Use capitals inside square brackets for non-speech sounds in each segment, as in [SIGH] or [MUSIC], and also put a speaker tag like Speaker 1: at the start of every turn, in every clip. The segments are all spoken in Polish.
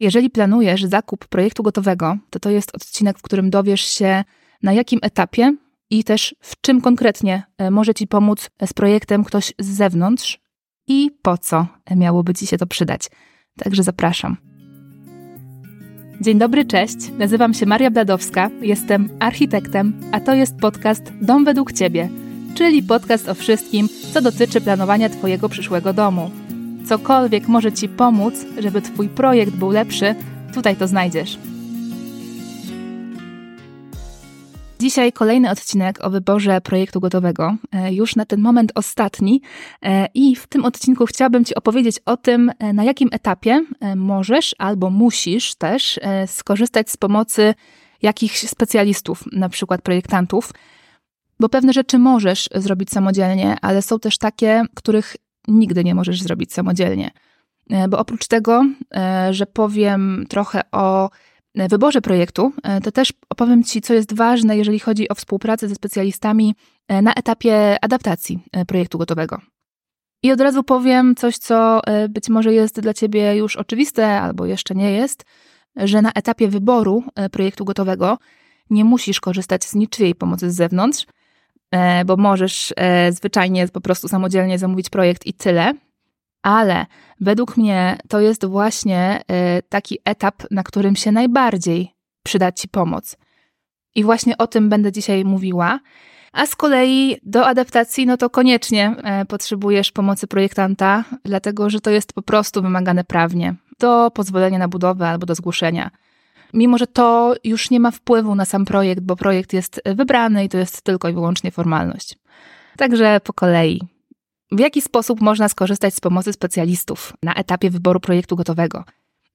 Speaker 1: Jeżeli planujesz zakup projektu gotowego, to to jest odcinek, w którym dowiesz się, na jakim etapie i też w czym konkretnie e, może Ci pomóc z projektem ktoś z zewnątrz i po co miałoby Ci się to przydać. Także zapraszam. Dzień dobry, cześć. Nazywam się Maria Bladowska, jestem architektem, a to jest podcast Dom według Ciebie, czyli podcast o wszystkim, co dotyczy planowania Twojego przyszłego domu. Cokolwiek może Ci pomóc, żeby Twój projekt był lepszy, tutaj to znajdziesz. Dzisiaj kolejny odcinek o wyborze projektu gotowego, e, już na ten moment ostatni. E, I w tym odcinku chciałabym Ci opowiedzieć o tym, e, na jakim etapie możesz albo musisz też skorzystać z pomocy jakichś specjalistów, na przykład projektantów, bo pewne rzeczy możesz zrobić samodzielnie, ale są też takie, których nigdy nie możesz zrobić samodzielnie. Bo oprócz tego, że powiem trochę o wyborze projektu, e, to też opowiem Ci, co jest ważne, jeżeli chodzi o współpracę ze specjalistami e, na etapie adaptacji e, projektu gotowego. I od razu powiem coś, co być może jest dla Ciebie już oczywiste, albo jeszcze nie jest, że na etapie wyboru projektu gotowego nie musisz korzystać z niczyjej pomocy z zewnątrz, bo możesz zwyczajnie po prostu samodzielnie zamówić projekt i tyle ale według mnie to jest właśnie y, taki etap, na którym się najbardziej przyda Ci pomoc. I właśnie o tym będę dzisiaj mówiła. A z kolei do adaptacji, no to koniecznie potrzebujesz pomocy projektanta, dlatego że to jest po prostu wymagane prawnie do pozwolenia na budowę albo do zgłoszenia. Mimo, że to już nie ma wpływu na sam projekt, bo projekt jest wybrany i to jest tylko i wyłącznie formalność. Także po kolei. W jaki sposób można skorzystać z pomocy specjalistów na etapie wyboru projektu gotowego?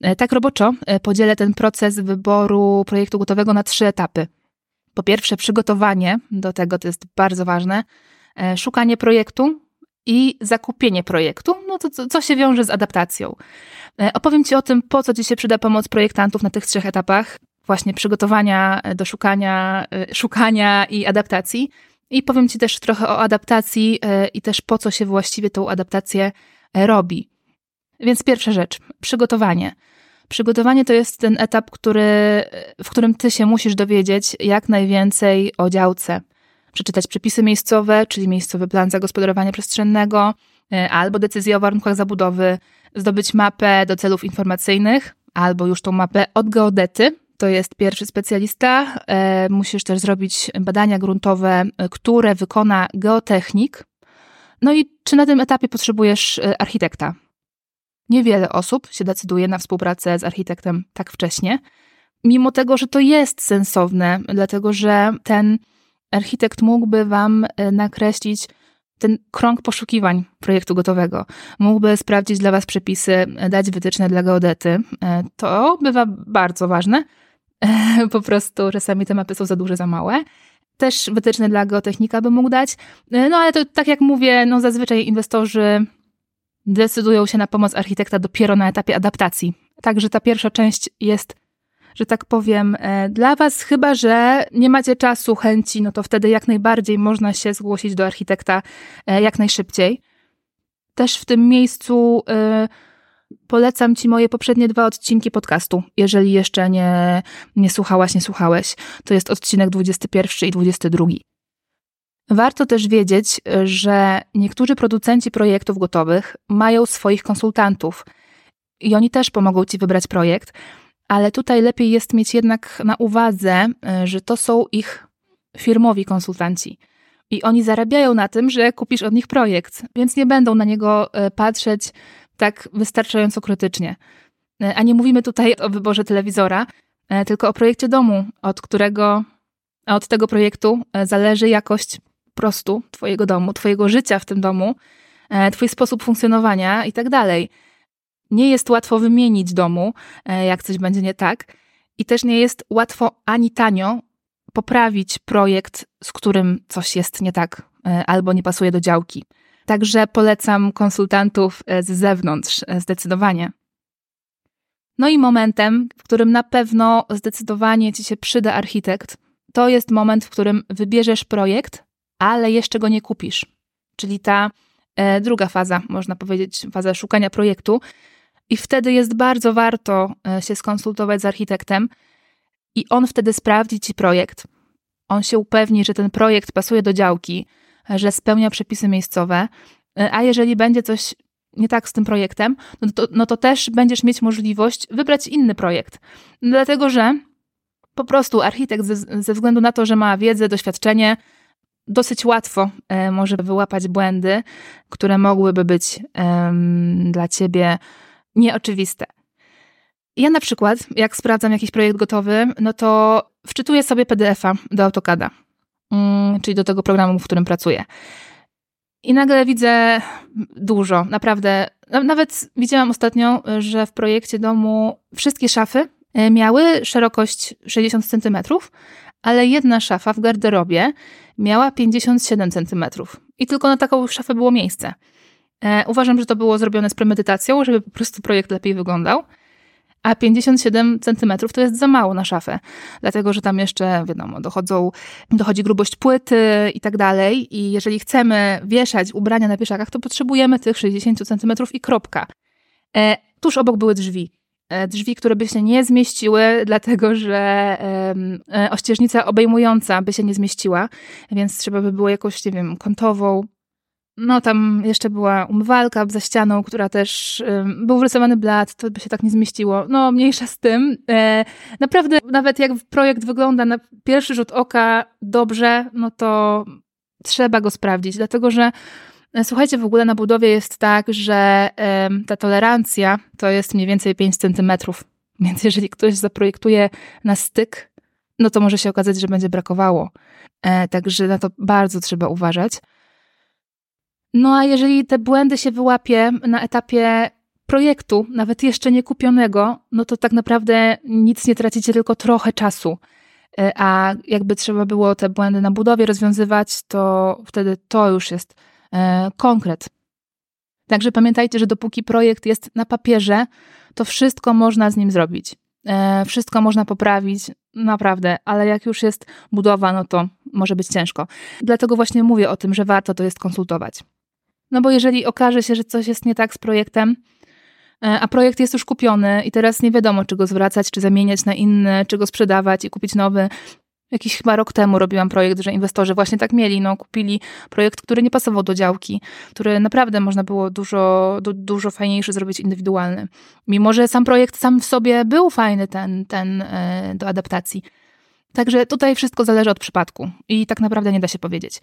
Speaker 1: E, tak roboczo e, podzielę ten proces wyboru projektu gotowego na trzy etapy. Po pierwsze, przygotowanie do tego, to jest bardzo ważne, e, szukanie projektu i zakupienie projektu, no to co, co się wiąże z adaptacją. Opowiem Ci o tym, po co Ci się przyda pomoc projektantów na tych trzech etapach, właśnie przygotowania do szukania, szukania i adaptacji i powiem Ci też trochę o adaptacji e, i też po co się właściwie tą adaptację e, robi. Więc pierwsza rzecz, przygotowanie. Przygotowanie to jest ten etap, który, e, w którym Ty się musisz dowiedzieć jak najwięcej o działce. Przeczytać przepisy miejscowe, czyli miejscowy plan zagospodarowania przestrzennego, albo decyzję o warunkach zabudowy, zdobyć mapę do celów informacyjnych, albo już tą mapę od geodety, to jest pierwszy specjalista. E, musisz też zrobić badania gruntowe, e, które wykona geotechnik. No i czy na tym etapie potrzebujesz e, architekta? Niewiele osób się decyduje na współpracę z architektem tak wcześnie, mimo tego, że to jest sensowne, dlatego że ten architekt mógłby Wam nakreślić ten krąg poszukiwań projektu gotowego. Mógłby sprawdzić dla Was przepisy, dać wytyczne dla geodety. To bywa bardzo ważne, po prostu czasami te mapy są za duże, za małe. Też wytyczne dla geotechnika by mógł dać. No ale to tak jak mówię, no zazwyczaj inwestorzy decydują się na pomoc architekta dopiero na etapie adaptacji. Także ta pierwsza część jest, że tak powiem, e, dla Was, chyba że nie macie czasu, chęci, no to wtedy jak najbardziej można się zgłosić do architekta e, jak najszybciej. Też w tym miejscu e, Polecam Ci moje poprzednie dwa odcinki podcastu, jeżeli jeszcze nie, nie słuchałaś, nie słuchałeś. To jest odcinek 21 i 22. Warto też wiedzieć, że niektórzy producenci projektów gotowych mają swoich konsultantów i oni też pomogą Ci wybrać projekt, ale tutaj lepiej jest mieć jednak na uwadze, że to są ich firmowi konsultanci. I oni zarabiają na tym, że kupisz od nich projekt, więc nie będą na niego e, patrzeć tak wystarczająco krytycznie. E, a nie mówimy tutaj o wyborze telewizora, e, tylko o projekcie domu, od którego, od tego projektu e, zależy jakość prostu Twojego domu, Twojego życia w tym domu, Twój sposób funkcjonowania i tak dalej. Nie jest łatwo wymienić domu, jak coś będzie nie tak, i też nie jest łatwo ani tanio poprawić projekt, z którym coś jest nie tak albo nie pasuje do działki. Także polecam konsultantów e, z zewnątrz e, zdecydowanie. No i momentem, w którym na pewno zdecydowanie ci się przyda architekt, to jest moment, w którym wybierzesz projekt, ale jeszcze go nie kupisz. Czyli ta e, druga faza, można powiedzieć, faza szukania projektu. I wtedy jest bardzo warto się skonsultować z architektem i on wtedy sprawdzi ci projekt. On się upewni, że ten projekt pasuje do działki, że spełnia przepisy miejscowe, a jeżeli będzie coś nie tak z tym projektem, no to, no to też będziesz mieć możliwość wybrać inny projekt. Dlatego, że po prostu architekt ze, ze względu na to, że ma wiedzę, doświadczenie, dosyć łatwo e, może wyłapać błędy, które mogłyby być dla ciebie nieoczywiste. Ja na przykład, jak sprawdzam jakiś projekt gotowy, no to wczytuję sobie PDF-a do AutoCADa, mm, czyli do tego programu, w którym pracuję. I nagle widzę dużo, naprawdę. Nawet widziałam ostatnio, że w projekcie domu wszystkie szafy e, miały szerokość 60 cm, ale jedna szafa w garderobie miała 57 cm. I tylko na taką szafę było miejsce. E, uważam, że to było zrobione z premedytacją, żeby po prostu projekt lepiej wyglądał a 57 cm to jest za mało na szafę, dlatego że tam jeszcze, wiadomo, dochodzą, dochodzi grubość płyty i tak dalej. I jeżeli chcemy wieszać ubrania na wieszakach, to potrzebujemy tych 60 cm i kropka. E, tuż obok były drzwi. E, drzwi, które by się nie zmieściły, dlatego że e, ościeżnica obejmująca by się nie zmieściła, więc trzeba by było jakąś, nie wiem, kątową no tam jeszcze była umywalka za ścianą, która też był wrysowany blat, to by się tak nie zmieściło. No mniejsza z tym. E, naprawdę nawet jak projekt wygląda na pierwszy rzut oka dobrze, no to trzeba go sprawdzić, dlatego że e, Słuchajcie, w ogóle na budowie jest tak, że ta tolerancja to jest mniej więcej 5 centymetrów. [LAUGHS] Więc jeżeli ktoś zaprojektuje na styk, no to może się okazać, że będzie brakowało. E, także na to bardzo trzeba uważać. No a jeżeli te błędy się wyłapie na etapie projektu, nawet jeszcze nie kupionego, no to tak naprawdę nic nie tracicie, tylko trochę czasu. E, a jakby trzeba było te błędy na budowie rozwiązywać, to wtedy to już jest e, konkret. Także pamiętajcie, że dopóki projekt jest na papierze, to wszystko można z nim zrobić. E, wszystko można poprawić, naprawdę, ale jak już jest budowa, no to może być ciężko. Dlatego właśnie mówię o tym, że warto to jest konsultować. No bo jeżeli okaże się, że coś jest nie tak z projektem, e, a projekt jest już kupiony i teraz nie wiadomo, czy go zwracać, czy zamieniać na inny, czy go sprzedawać i kupić nowy. Jakiś chyba rok temu robiłam projekt, że inwestorzy właśnie tak mieli. No, kupili projekt, który nie pasował do działki, który naprawdę można było dużo, du, dużo fajniejszy zrobić indywidualny. Mimo, że sam projekt sam w sobie był fajny ten, ten e, do adaptacji. Także tutaj wszystko zależy od przypadku i tak naprawdę nie da się powiedzieć.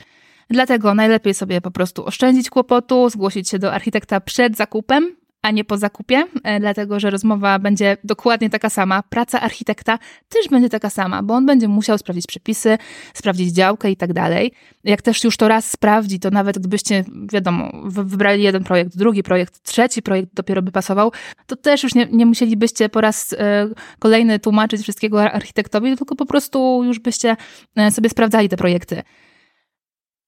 Speaker 1: Dlatego najlepiej sobie po prostu oszczędzić kłopotu, zgłosić się do architekta przed zakupem, a nie po zakupie, e, dlatego że rozmowa będzie dokładnie taka sama. Praca architekta też będzie taka sama, bo on będzie musiał sprawdzić przepisy, sprawdzić działkę i tak dalej. Jak też już to raz sprawdzi, to nawet gdybyście, wiadomo, wybrali jeden projekt, drugi projekt, trzeci projekt dopiero by pasował, to też już nie, nie musielibyście po raz e, kolejny tłumaczyć wszystkiego architektowi, tylko po prostu już byście e, sobie sprawdzali te projekty.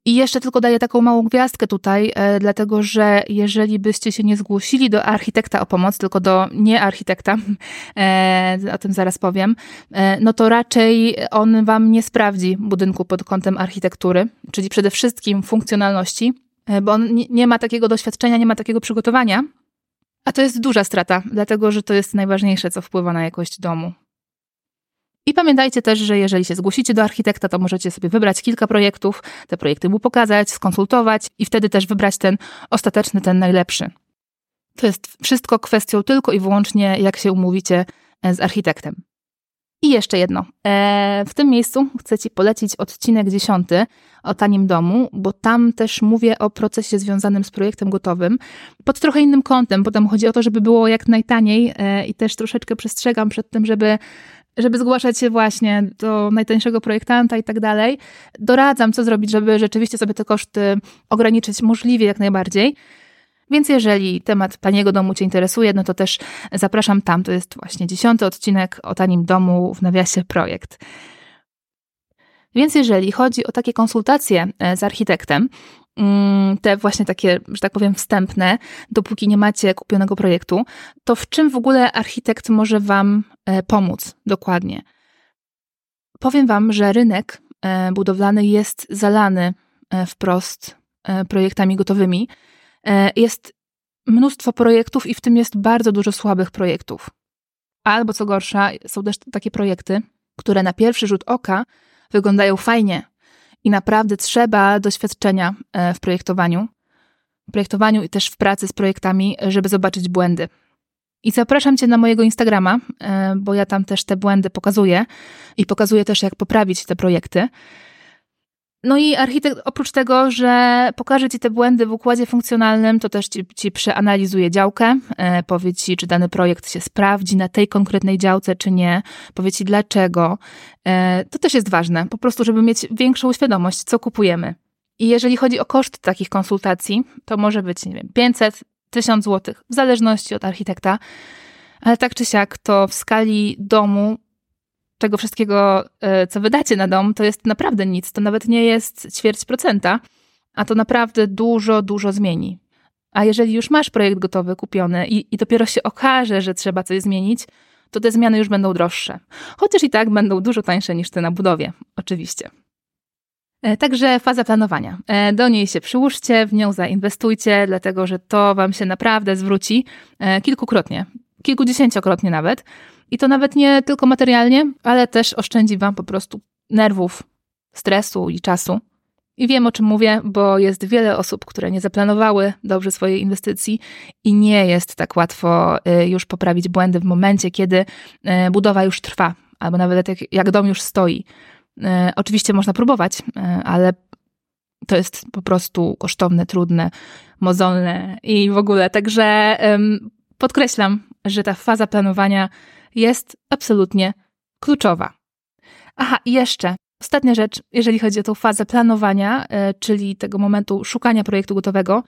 Speaker 1: I jeszcze tylko daję taką małą gwiazdkę tutaj, e, dlatego że jeżeli byście się nie zgłosili do architekta o pomoc, tylko do nie architekta, [LAUGHS] e, o tym zaraz powiem, e, no to raczej on wam nie sprawdzi budynku pod kątem architektury, czyli przede wszystkim funkcjonalności, bo on nie ma takiego doświadczenia, nie ma takiego przygotowania. A to jest duża strata, dlatego że to jest najważniejsze, co wpływa na jakość domu. I pamiętajcie też, że jeżeli się zgłosicie do architekta, to możecie sobie wybrać kilka projektów, te projekty mu pokazać, skonsultować i wtedy też wybrać ten ostateczny, ten najlepszy. To jest wszystko kwestią tylko i wyłącznie, jak się umówicie e, z architektem. I jeszcze jedno. E, w tym miejscu chcę Ci polecić odcinek dziesiąty o tanim domu, bo tam też mówię o procesie związanym z projektem gotowym pod trochę innym kątem, bo tam chodzi o to, żeby było jak najtaniej e, i też troszeczkę przestrzegam przed tym, żeby żeby zgłaszać się właśnie do najtańszego projektanta i tak dalej, doradzam, co zrobić, żeby rzeczywiście sobie te koszty ograniczyć możliwie jak najbardziej. Więc jeżeli temat taniego domu Cię interesuje, no to też zapraszam tam. To jest właśnie dziesiąty odcinek o tanim domu w nawiasie projekt. Więc jeżeli chodzi o takie konsultacje e, z architektem, Mm, te właśnie takie, że tak powiem, wstępne, dopóki nie macie kupionego projektu, to w czym w ogóle architekt może Wam pomóc dokładnie? Powiem Wam, że rynek e, budowlany jest zalany e, wprost projektami gotowymi. Jest mnóstwo projektów i w tym jest bardzo dużo słabych projektów. Albo co gorsza, są też takie projekty, które na pierwszy rzut oka wyglądają fajnie i naprawdę trzeba doświadczenia e, w projektowaniu, projektowaniu i też w pracy z projektami, żeby zobaczyć błędy. I zapraszam Cię na mojego Instagrama, e, bo ja tam też te błędy pokazuję i pokazuję też, jak poprawić te projekty. No i architekt, oprócz tego, że pokaże Ci te błędy w układzie funkcjonalnym, to też Ci, ci przeanalizuje działkę, e, powie Ci, czy dany projekt się sprawdzi na tej konkretnej działce, czy nie, powie Ci dlaczego. E, to też jest ważne, po prostu, żeby mieć większą świadomość, co kupujemy. I jeżeli chodzi o koszt takich konsultacji, to może być, nie wiem, 500, 1000 zł, w zależności od architekta, ale tak czy siak, to w skali domu tego wszystkiego, e, co wydacie na dom, to jest naprawdę nic. To nawet nie jest ćwierć procenta, a to naprawdę dużo, dużo zmieni. A jeżeli już masz projekt gotowy, kupiony i, i dopiero się okaże, że trzeba coś zmienić, to te zmiany już będą droższe. Chociaż i tak będą dużo tańsze niż te na budowie, oczywiście. E, także faza planowania. E, do niej się przyłóżcie, w nią zainwestujcie, dlatego że to Wam się naprawdę zwróci kilkukrotnie, kilkudziesięciokrotnie nawet. I to nawet nie tylko materialnie, ale też oszczędzi Wam po prostu nerwów, stresu i czasu. I wiem o czym mówię, bo jest wiele osób, które nie zaplanowały dobrze swojej inwestycji i nie jest tak łatwo już poprawić błędy w momencie, kiedy budowa już trwa, albo nawet jak, jak dom już stoi. Y, oczywiście można próbować, ale to jest po prostu kosztowne, trudne, mozolne i w ogóle. Także podkreślam, że ta faza planowania jest absolutnie kluczowa. Aha, i jeszcze ostatnia rzecz, jeżeli chodzi o tą fazę planowania, e, czyli tego momentu szukania projektu gotowego,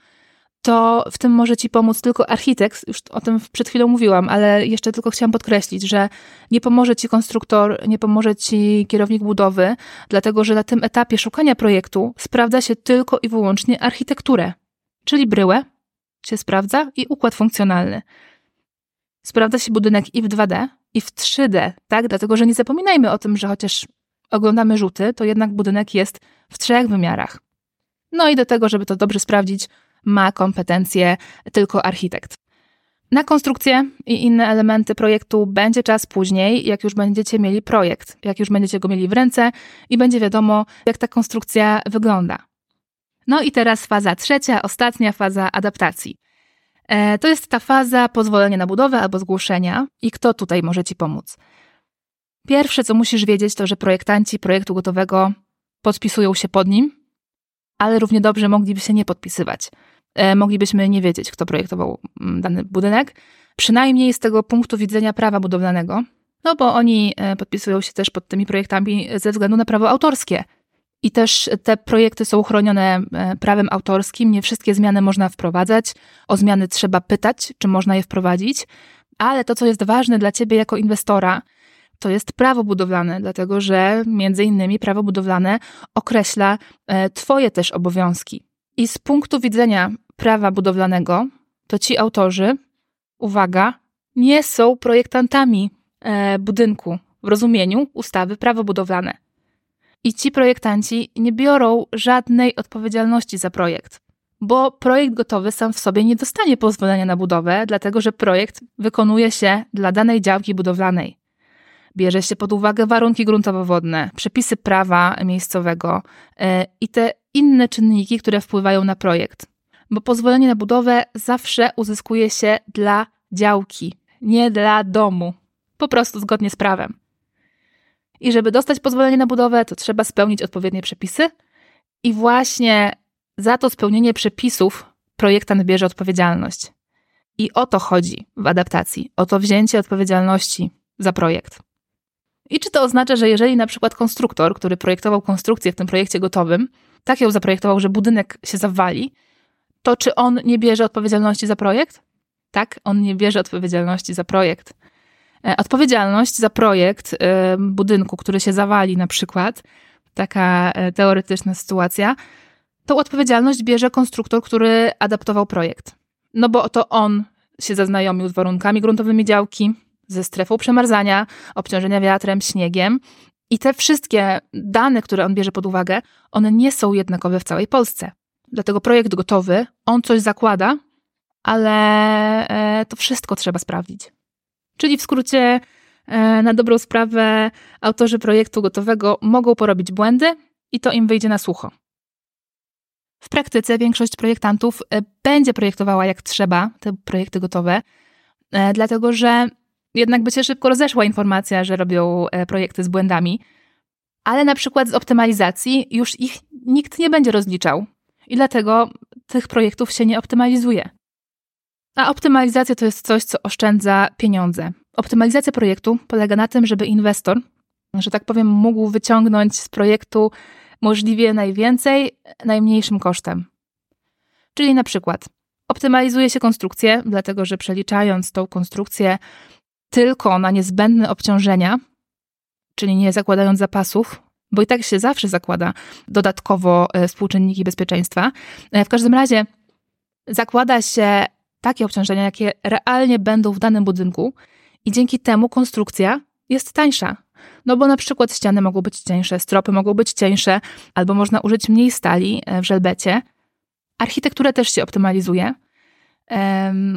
Speaker 1: to w tym może Ci pomóc tylko architekt. Już o tym przed chwilą mówiłam, ale jeszcze tylko chciałam podkreślić, że nie pomoże Ci konstruktor, nie pomoże Ci kierownik budowy, dlatego że na tym etapie szukania projektu sprawdza się tylko i wyłącznie architekturę, czyli bryłę się sprawdza i układ funkcjonalny. Sprawdza się budynek i w 2D, i w 3D, tak? Dlatego, że nie zapominajmy o tym, że chociaż oglądamy rzuty, to jednak budynek jest w trzech wymiarach. No i do tego, żeby to dobrze sprawdzić, ma kompetencje tylko architekt. Na konstrukcję i inne elementy projektu będzie czas później, jak już będziecie mieli projekt, jak już będziecie go mieli w ręce i będzie wiadomo, jak ta konstrukcja wygląda. No i teraz faza trzecia, ostatnia faza adaptacji. E, to jest ta faza pozwolenia na budowę albo zgłoszenia. I kto tutaj może Ci pomóc? Pierwsze, co musisz wiedzieć, to że projektanci projektu gotowego podpisują się pod nim, ale równie dobrze mogliby się nie podpisywać. E, moglibyśmy nie wiedzieć, kto projektował mm, dany budynek, przynajmniej z tego punktu widzenia prawa budowlanego, no bo oni e, podpisują się też pod tymi projektami ze względu na prawo autorskie. I też te projekty są chronione e, prawem autorskim. Nie wszystkie zmiany można wprowadzać. O zmiany trzeba pytać, czy można je wprowadzić. Ale to, co jest ważne dla ciebie jako inwestora, to jest prawo budowlane, dlatego że między innymi prawo budowlane określa Twoje też obowiązki. I z punktu widzenia prawa budowlanego, to ci autorzy, uwaga, nie są projektantami e, budynku w rozumieniu ustawy prawo budowlane. I ci projektanci nie biorą żadnej odpowiedzialności za projekt, bo projekt gotowy sam w sobie nie dostanie pozwolenia na budowę, dlatego że projekt wykonuje się dla danej działki budowlanej. Bierze się pod uwagę warunki gruntowo-wodne, przepisy prawa miejscowego yy, i te inne czynniki, które wpływają na projekt. Bo pozwolenie na budowę zawsze uzyskuje się dla działki, nie dla domu. Po prostu zgodnie z prawem. I żeby dostać pozwolenie na budowę, to trzeba spełnić odpowiednie przepisy. I właśnie za to spełnienie przepisów projektant bierze odpowiedzialność. I o to chodzi w adaptacji, o to wzięcie odpowiedzialności za projekt. I czy to oznacza, że jeżeli na przykład konstruktor, który projektował konstrukcję w tym projekcie gotowym, tak ją zaprojektował, że budynek się zawali, to czy on nie bierze odpowiedzialności za projekt? Tak, on nie bierze odpowiedzialności za projekt. E, odpowiedzialność za projekt e, budynku, który się zawali, na przykład, taka e, teoretyczna sytuacja, tą odpowiedzialność bierze konstruktor, który adaptował projekt. No bo to on się zaznajomił z warunkami gruntowymi działki, ze strefą przemarzania, obciążenia wiatrem, śniegiem. I te wszystkie dane, które on bierze pod uwagę, one nie są jednakowe w całej Polsce. Dlatego projekt gotowy, on coś zakłada, ale e, to wszystko trzeba sprawdzić. Czyli w skrócie, e, na dobrą sprawę, autorzy projektu gotowego mogą porobić błędy i to im wyjdzie na sucho. W praktyce większość projektantów e, będzie projektowała jak trzeba te projekty gotowe, dlatego że jednak by się szybko rozeszła informacja, że robią projekty z błędami, ale na przykład z optymalizacji już ich nikt nie będzie rozliczał i dlatego tych projektów się nie optymalizuje. A optymalizacja to jest coś, co oszczędza pieniądze. Optymalizacja projektu polega na tym, żeby inwestor, że tak powiem, mógł wyciągnąć z projektu możliwie najwięcej najmniejszym kosztem. Czyli na przykład optymalizuje się konstrukcję, dlatego że przeliczając tą konstrukcję tylko na niezbędne obciążenia, czyli nie zakładając zapasów, bo i tak się zawsze zakłada dodatkowo e, współczynniki bezpieczeństwa. E, w każdym razie zakłada się takie obciążenia, jakie realnie będą w danym budynku, i dzięki temu konstrukcja jest tańsza. No bo na przykład ściany mogą być cieńsze, stropy mogą być cieńsze, albo można użyć mniej stali e, w żelbecie. Architekturę też się optymalizuje,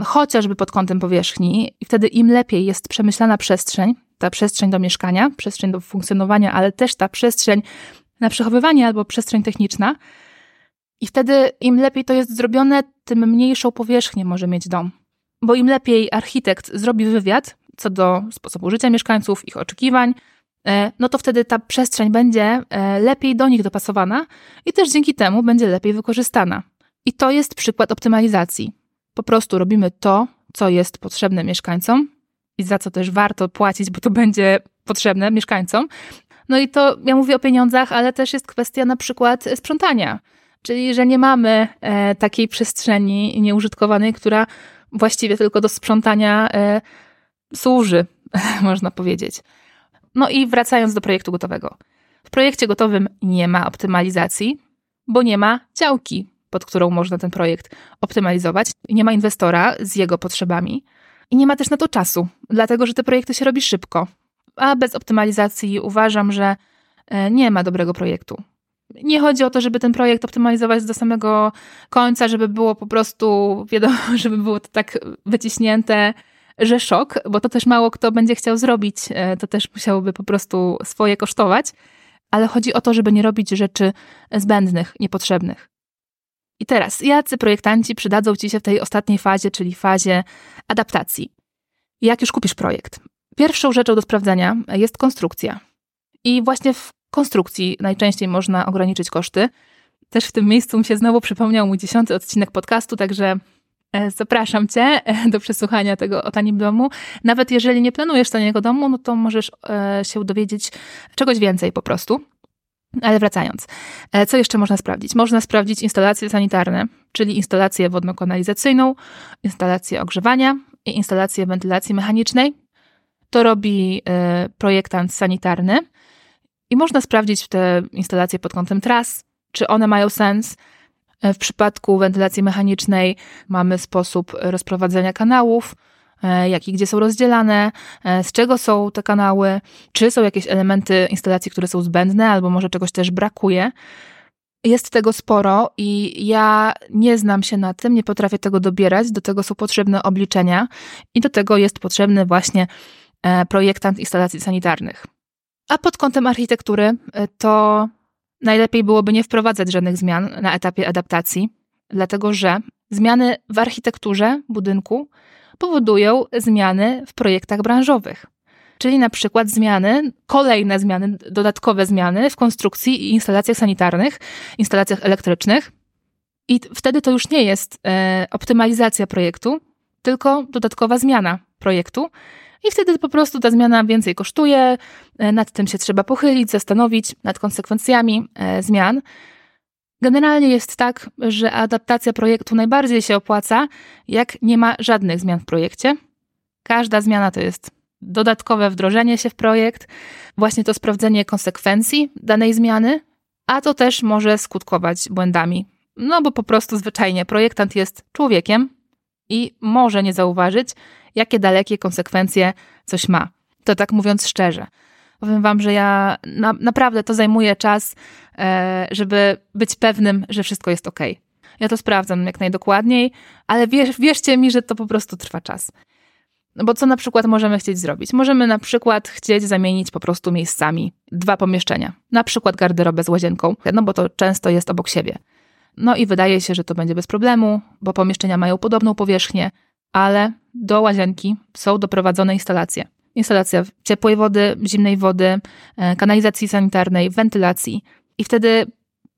Speaker 1: chociażby pod kątem powierzchni, i wtedy im lepiej jest przemyślana przestrzeń, ta przestrzeń do mieszkania, przestrzeń do funkcjonowania, ale też ta przestrzeń na przechowywanie albo przestrzeń techniczna. I wtedy im lepiej to jest zrobione, tym mniejszą powierzchnię może mieć dom. Bo im lepiej architekt zrobi wywiad co do sposobu życia mieszkańców, ich oczekiwań, e, no to wtedy ta przestrzeń będzie e, lepiej do nich dopasowana i też dzięki temu będzie lepiej wykorzystana. I to jest przykład optymalizacji. Po prostu robimy to, co jest potrzebne mieszkańcom, i za co też warto płacić, bo to [LAUGHS] będzie potrzebne mieszkańcom. No i to ja mówię o pieniądzach, ale też jest kwestia na przykład sprzątania. Czyli, że nie mamy e, takiej przestrzeni nieużytkowanej, która właściwie tylko do sprzątania e, służy, [LAUGHS] można powiedzieć. No i wracając do projektu gotowego. W projekcie gotowym nie ma optymalizacji, bo nie ma działki, pod którą można ten projekt optymalizować. Nie ma inwestora z jego potrzebami. I nie ma też na to czasu, dlatego że te projekty się robi szybko. A bez optymalizacji uważam, że e, nie ma dobrego projektu. Nie chodzi o to, żeby ten projekt optymalizować do samego końca, żeby było po prostu, wiadomo, [LAUGHS] żeby było to tak wyciśnięte, że szok, bo to też mało kto będzie chciał zrobić. E, to też musiałoby po prostu swoje kosztować. Ale chodzi o to, żeby nie robić rzeczy zbędnych, niepotrzebnych. I teraz, jacy projektanci przydadzą Ci się w tej ostatniej fazie, czyli fazie adaptacji? Jak już kupisz projekt? Pierwszą rzeczą do sprawdzenia jest konstrukcja. I właśnie w konstrukcji najczęściej można ograniczyć koszty. Też w tym miejscu mi się znowu przypomniał mój dziesiąty odcinek podcastu, także e, zapraszam Cię e, do przesłuchania tego o tanim domu. Nawet jeżeli nie planujesz taniego domu, no to możesz e, się dowiedzieć czegoś więcej po prostu. Ale wracając, e, co jeszcze można sprawdzić? Można sprawdzić instalacje sanitarne, czyli instalację wodno-kanalizacyjną, instalację ogrzewania i instalację wentylacji mechanicznej. To robi e, projektant sanitarny. I można sprawdzić te instalacje pod kątem tras, czy one mają sens. E, w przypadku wentylacji mechanicznej mamy sposób rozprowadzenia kanałów, jak i gdzie są rozdzielane, e, z czego są te kanały, czy są jakieś elementy instalacji, które są zbędne, albo może czegoś też brakuje. Jest tego sporo i ja nie znam się na tym, nie potrafię tego dobierać. Do tego są potrzebne obliczenia i do tego jest potrzebny właśnie e, projektant instalacji sanitarnych. A pod kątem architektury to najlepiej byłoby nie wprowadzać żadnych zmian na etapie adaptacji, dlatego że zmiany w architekturze budynku powodują zmiany w projektach branżowych. Czyli na przykład zmiany, kolejne zmiany, dodatkowe zmiany w konstrukcji i instalacjach sanitarnych, instalacjach elektrycznych. I wtedy to już nie jest e, optymalizacja projektu, tylko dodatkowa zmiana projektu. I wtedy po prostu ta zmiana więcej kosztuje, e, nad tym się trzeba pochylić, zastanowić, nad konsekwencjami e, zmian. Generalnie jest tak, że adaptacja projektu najbardziej się opłaca, jak nie ma żadnych zmian w projekcie. Każda zmiana to jest dodatkowe wdrożenie się w projekt, właśnie to sprawdzenie konsekwencji danej zmiany, a to też może skutkować błędami. No bo po prostu zwyczajnie projektant jest człowiekiem i może nie zauważyć, jakie dalekie konsekwencje coś ma. To tak mówiąc szczerze. Powiem Wam, że ja na, naprawdę to zajmuje czas, e, żeby być pewnym, że wszystko jest ok. Ja to sprawdzam jak najdokładniej, ale wierz, wierzcie mi, że to po prostu trwa czas. No bo co na przykład możemy chcieć zrobić? Możemy na przykład chcieć zamienić po prostu miejscami dwa pomieszczenia. Na przykład garderobę z łazienką, no bo to często jest obok siebie. No i wydaje się, że to będzie bez problemu, bo pomieszczenia mają podobną powierzchnię, ale do łazienki są doprowadzone instalacje. Instalacja ciepłej wody, zimnej wody, e, kanalizacji sanitarnej, wentylacji. I wtedy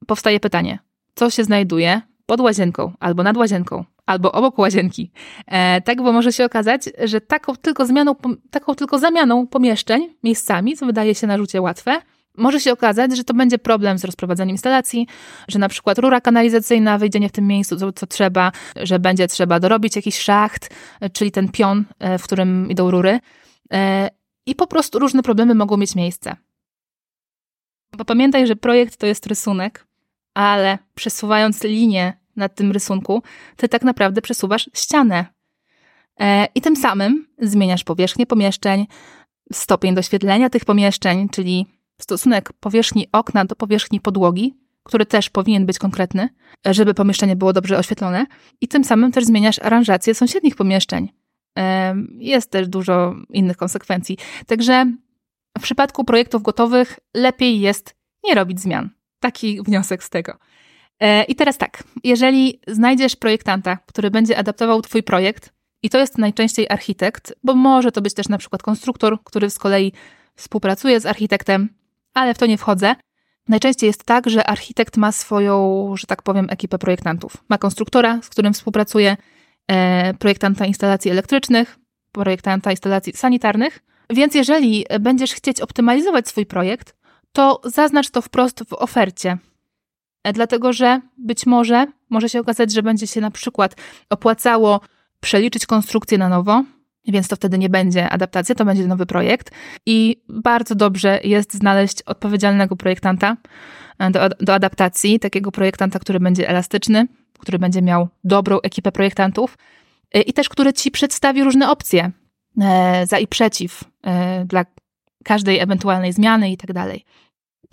Speaker 1: powstaje pytanie, co się znajduje pod łazienką albo nad łazienką, albo obok łazienki. E, tak, bo może się okazać, że taką tylko, zmianą, taką tylko zamianą pomieszczeń miejscami, co wydaje się na rzucie łatwe, może się okazać, że to będzie problem z rozprowadzeniem instalacji, że na przykład rura kanalizacyjna wyjdzie nie w tym miejscu, co, co trzeba, że będzie trzeba dorobić jakiś szacht, czyli ten pion, e, w którym idą rury. E, I po prostu różne problemy mogą mieć miejsce. Bo pamiętaj, że projekt to jest rysunek, ale przesuwając linię na tym rysunku, ty tak naprawdę przesuwasz ścianę. E, I tym samym zmieniasz powierzchnię pomieszczeń, stopień doświetlenia tych pomieszczeń, czyli stosunek powierzchni okna do powierzchni podłogi, który też powinien być konkretny, żeby pomieszczenie było dobrze oświetlone, i tym samym też zmieniasz aranżację sąsiednich pomieszczeń. Jest też dużo innych konsekwencji. Także w przypadku projektów gotowych lepiej jest nie robić zmian. Taki wniosek z tego. E, I teraz tak, jeżeli znajdziesz projektanta, który będzie adaptował Twój projekt, i to jest najczęściej architekt, bo może to być też na przykład konstruktor, który z kolei współpracuje z architektem, ale w to nie wchodzę. Najczęściej jest tak, że architekt ma swoją, że tak powiem, ekipę projektantów. Ma konstruktora, z którym współpracuje, projektanta instalacji elektrycznych, projektanta instalacji sanitarnych. Więc jeżeli będziesz chcieć optymalizować swój projekt, to zaznacz to wprost w ofercie. E, dlatego, że być może może się okazać, że będzie się na przykład opłacało przeliczyć konstrukcję na nowo, więc to wtedy nie będzie adaptacja, to będzie nowy projekt. I bardzo dobrze jest znaleźć odpowiedzialnego projektanta e, do, do adaptacji, takiego projektanta, który będzie elastyczny, który będzie miał dobrą ekipę projektantów e, i też który ci przedstawi różne opcje za i przeciw dla każdej ewentualnej zmiany i tak dalej.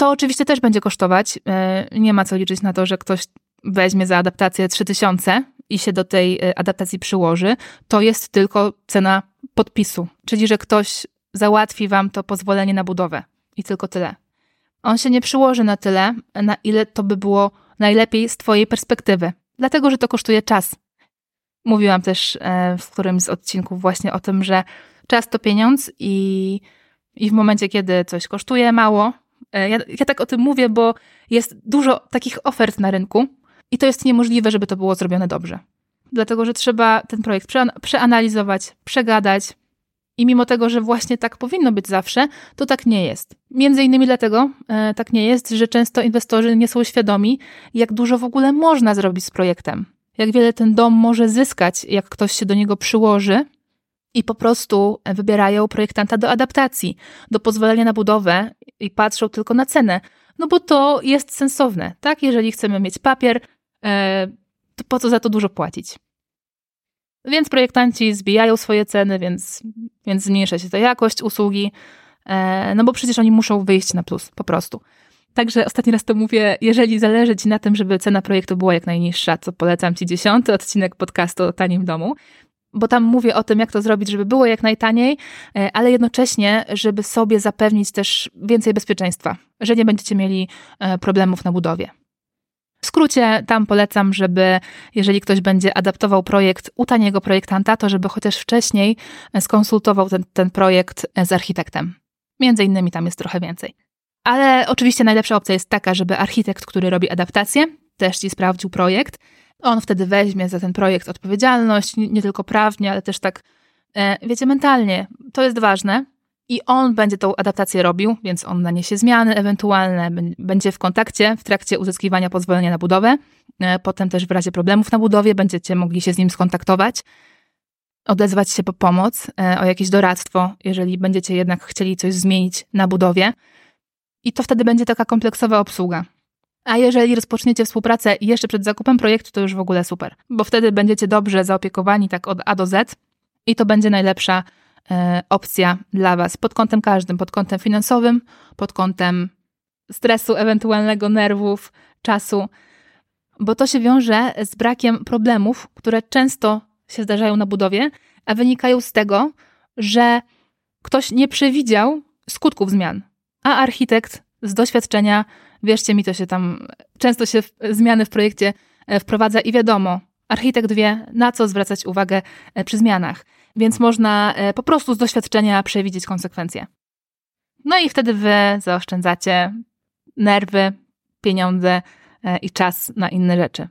Speaker 1: To oczywiście też będzie kosztować. E, nie ma co liczyć na to, że ktoś weźmie za adaptację 3000 i się do tej e, adaptacji przyłoży. To jest tylko cena podpisu, czyli że ktoś załatwi wam to pozwolenie na budowę i tylko tyle. On się nie przyłoży na tyle, na ile to by było najlepiej z Twojej perspektywy, dlatego że to kosztuje czas. Mówiłam też e, w którymś z odcinków właśnie o tym, że czas to pieniądz i, i w momencie, kiedy coś kosztuje mało, E, ja, ja tak o tym mówię, bo jest dużo takich ofert na rynku i to jest niemożliwe, żeby to było zrobione dobrze. Dlatego, że trzeba ten projekt przeanalizować, przegadać, i mimo tego, że właśnie tak powinno być zawsze, to tak nie jest. Między innymi dlatego e, tak nie jest, że często inwestorzy nie są świadomi, jak dużo w ogóle można zrobić z projektem. Jak wiele ten dom może zyskać, jak ktoś się do niego przyłoży i po prostu wybierają projektanta do adaptacji, do pozwolenia na budowę i patrzą tylko na cenę. No bo to jest sensowne, tak? Jeżeli chcemy mieć papier, e, to po co za to dużo płacić? Więc projektanci zbijają swoje ceny, więc, więc zmniejsza się to jakość usługi, e, no bo przecież oni muszą wyjść na plus, po prostu. Także ostatni raz to mówię, jeżeli zależy Ci na tym, żeby cena projektu była jak najniższa, to polecam Ci dziesiąty odcinek podcastu o tanim domu bo tam mówię o tym, jak to zrobić, żeby było jak najtaniej, e, ale jednocześnie, żeby sobie zapewnić też więcej bezpieczeństwa, że nie będziecie mieli e, problemów na budowie. W skrócie, tam polecam, żeby jeżeli ktoś będzie adaptował projekt u taniego projektanta, to żeby chociaż wcześniej skonsultował ten, ten projekt z architektem. Między innymi tam jest trochę więcej. Ale oczywiście najlepsza opcja jest taka, żeby architekt, który robi adaptację, też ci sprawdził projekt on wtedy weźmie za ten projekt odpowiedzialność, nie tylko prawnie, ale też tak, e, wiecie, mentalnie. To jest ważne. I on będzie tą adaptację robił, więc on naniesie zmiany ewentualne, będzie w kontakcie w trakcie uzyskiwania pozwolenia na budowę. E, potem też w razie problemów na budowie będziecie mogli się z nim skontaktować, odezwać się po pomoc, e, o jakieś doradztwo, jeżeli będziecie jednak chcieli coś zmienić na budowie. I to wtedy będzie taka kompleksowa obsługa. A jeżeli rozpoczniecie współpracę jeszcze przed zakupem projektu, to już w ogóle super, bo wtedy będziecie dobrze zaopiekowani tak od A do Z i to będzie najlepsza opcja dla Was pod kątem każdym, pod kątem finansowym, pod kątem stresu, ewentualnego nerwów, czasu. bo to się wiąże z brakiem problemów, które często się zdarzają na budowie, a wynikają z tego, że ktoś nie przewidział skutków zmian, a architekt z doświadczenia, wierzcie mi, to się tam często się zmiany w projekcie e, wprowadza i wiadomo, architekt wie, na co zwracać uwagę e, przy zmianach, więc można e, po prostu z doświadczenia przewidzieć konsekwencje. No i wtedy wy zaoszczędzacie nerwy, pieniądze i czas na inne rzeczy.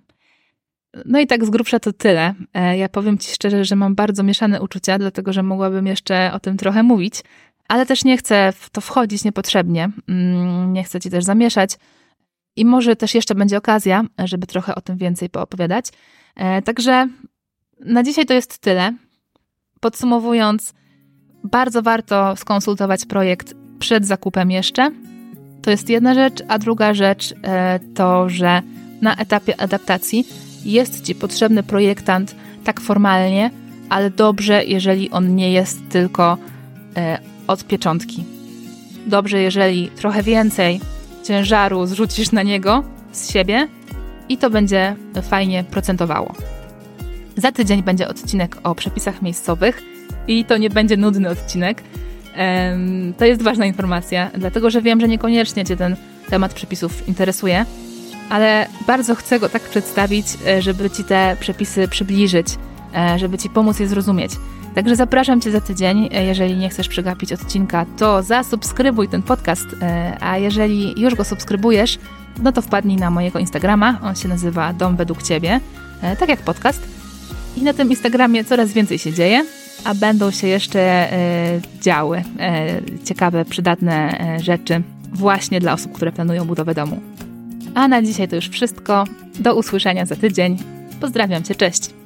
Speaker 1: No i tak z grubsza to tyle. Ja powiem Ci szczerze, że mam bardzo mieszane uczucia, dlatego że mogłabym jeszcze o tym trochę mówić, ale też nie chcę w to wchodzić niepotrzebnie. Mm, nie chcę Ci też zamieszać. I może też jeszcze będzie okazja, żeby trochę o tym więcej poopowiadać. E, także na dzisiaj to jest tyle. Podsumowując, bardzo warto skonsultować projekt przed zakupem jeszcze. To jest jedna rzecz, a druga rzecz e, to, że na etapie adaptacji jest Ci potrzebny projektant tak formalnie, ale dobrze, jeżeli on nie jest tylko e, od pieczątki. Dobrze, jeżeli trochę więcej ciężaru zrzucisz na niego z siebie i to będzie fajnie procentowało. Za tydzień będzie odcinek o przepisach miejscowych i to nie będzie nudny odcinek. To jest ważna informacja, dlatego że wiem, że niekoniecznie Cię ten temat przepisów interesuje, ale bardzo chcę go tak przedstawić, e, żeby Ci te przepisy przybliżyć, e, żeby Ci pomóc je zrozumieć. Także zapraszam Cię za tydzień. E, jeżeli nie chcesz przegapić odcinka, to zasubskrybuj ten podcast. A jeżeli już go subskrybujesz, no to wpadnij na mojego Instagrama. On się nazywa Dom według Ciebie, tak jak podcast. I na tym Instagramie coraz więcej się dzieje, a będą się jeszcze działy ciekawe, przydatne rzeczy właśnie dla osób, które planują budowę domu. A na dzisiaj to już wszystko. Do usłyszenia za tydzień. Pozdrawiam Cię, cześć!